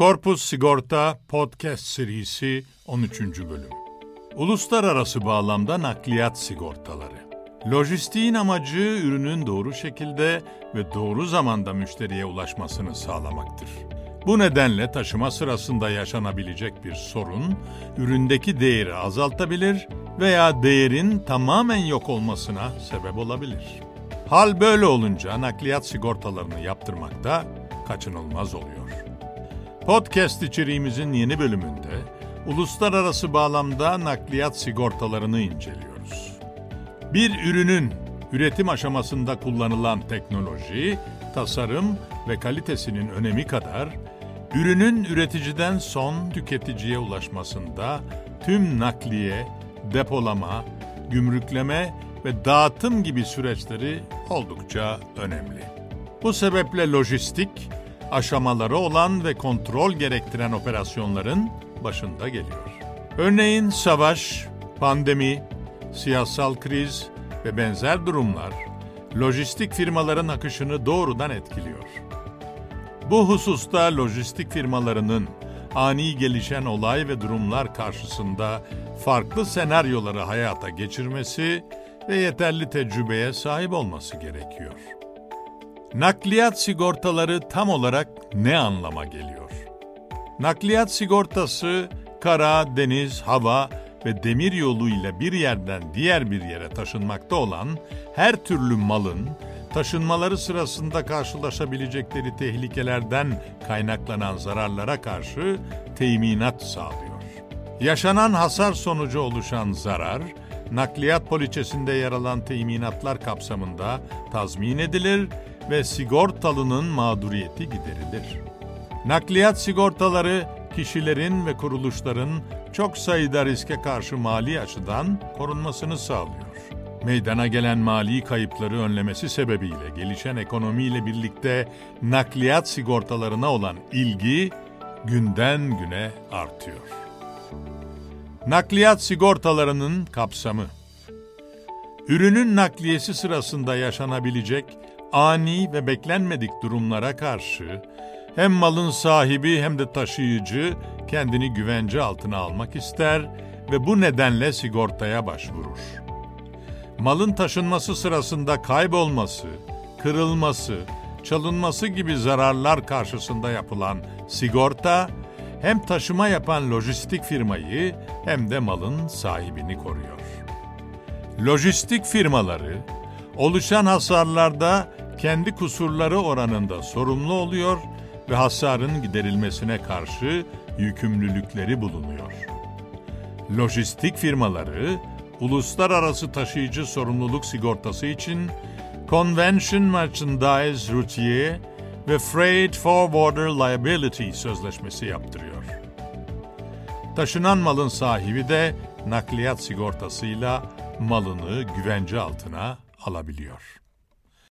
Korpus Sigorta Podcast serisi 13. bölüm. Uluslararası bağlamda nakliyat sigortaları. Lojistiğin amacı ürünün doğru şekilde ve doğru zamanda müşteriye ulaşmasını sağlamaktır. Bu nedenle taşıma sırasında yaşanabilecek bir sorun üründeki değeri azaltabilir veya değerin tamamen yok olmasına sebep olabilir. Hal böyle olunca nakliyat sigortalarını yaptırmak da kaçınılmaz oluyor. Podcast içeriğimizin yeni bölümünde uluslararası bağlamda nakliyat sigortalarını inceliyoruz. Bir ürünün üretim aşamasında kullanılan teknoloji, tasarım ve kalitesinin önemi kadar ürünün üreticiden son tüketiciye ulaşmasında tüm nakliye, depolama, gümrükleme ve dağıtım gibi süreçleri oldukça önemli. Bu sebeple lojistik, aşamaları olan ve kontrol gerektiren operasyonların başında geliyor. Örneğin savaş, pandemi, siyasal kriz ve benzer durumlar lojistik firmaların akışını doğrudan etkiliyor. Bu hususta lojistik firmalarının ani gelişen olay ve durumlar karşısında farklı senaryoları hayata geçirmesi ve yeterli tecrübeye sahip olması gerekiyor. Nakliyat sigortaları tam olarak ne anlama geliyor? Nakliyat sigortası kara, deniz, hava ve demir yoluyla bir yerden diğer bir yere taşınmakta olan her türlü malın taşınmaları sırasında karşılaşabilecekleri tehlikelerden kaynaklanan zararlara karşı teminat sağlıyor. Yaşanan hasar sonucu oluşan zarar, nakliyat poliçesinde yer alan teminatlar kapsamında tazmin edilir ve sigortalının mağduriyeti giderilir. Nakliyat sigortaları kişilerin ve kuruluşların çok sayıda riske karşı mali açıdan korunmasını sağlıyor. Meydana gelen mali kayıpları önlemesi sebebiyle gelişen ekonomiyle birlikte nakliyat sigortalarına olan ilgi günden güne artıyor. Nakliyat sigortalarının kapsamı Ürünün nakliyesi sırasında yaşanabilecek ani ve beklenmedik durumlara karşı hem malın sahibi hem de taşıyıcı kendini güvence altına almak ister ve bu nedenle sigortaya başvurur. Malın taşınması sırasında kaybolması, kırılması, çalınması gibi zararlar karşısında yapılan sigorta hem taşıma yapan lojistik firmayı hem de malın sahibini koruyor. Lojistik firmaları oluşan hasarlarda kendi kusurları oranında sorumlu oluyor ve hasarın giderilmesine karşı yükümlülükleri bulunuyor. Lojistik firmaları uluslararası taşıyıcı sorumluluk sigortası için Convention Merchandise Routier ve Freight Forwarder Liability sözleşmesi yaptırıyor. Taşınan malın sahibi de nakliyat sigortasıyla malını güvence altına alabiliyor.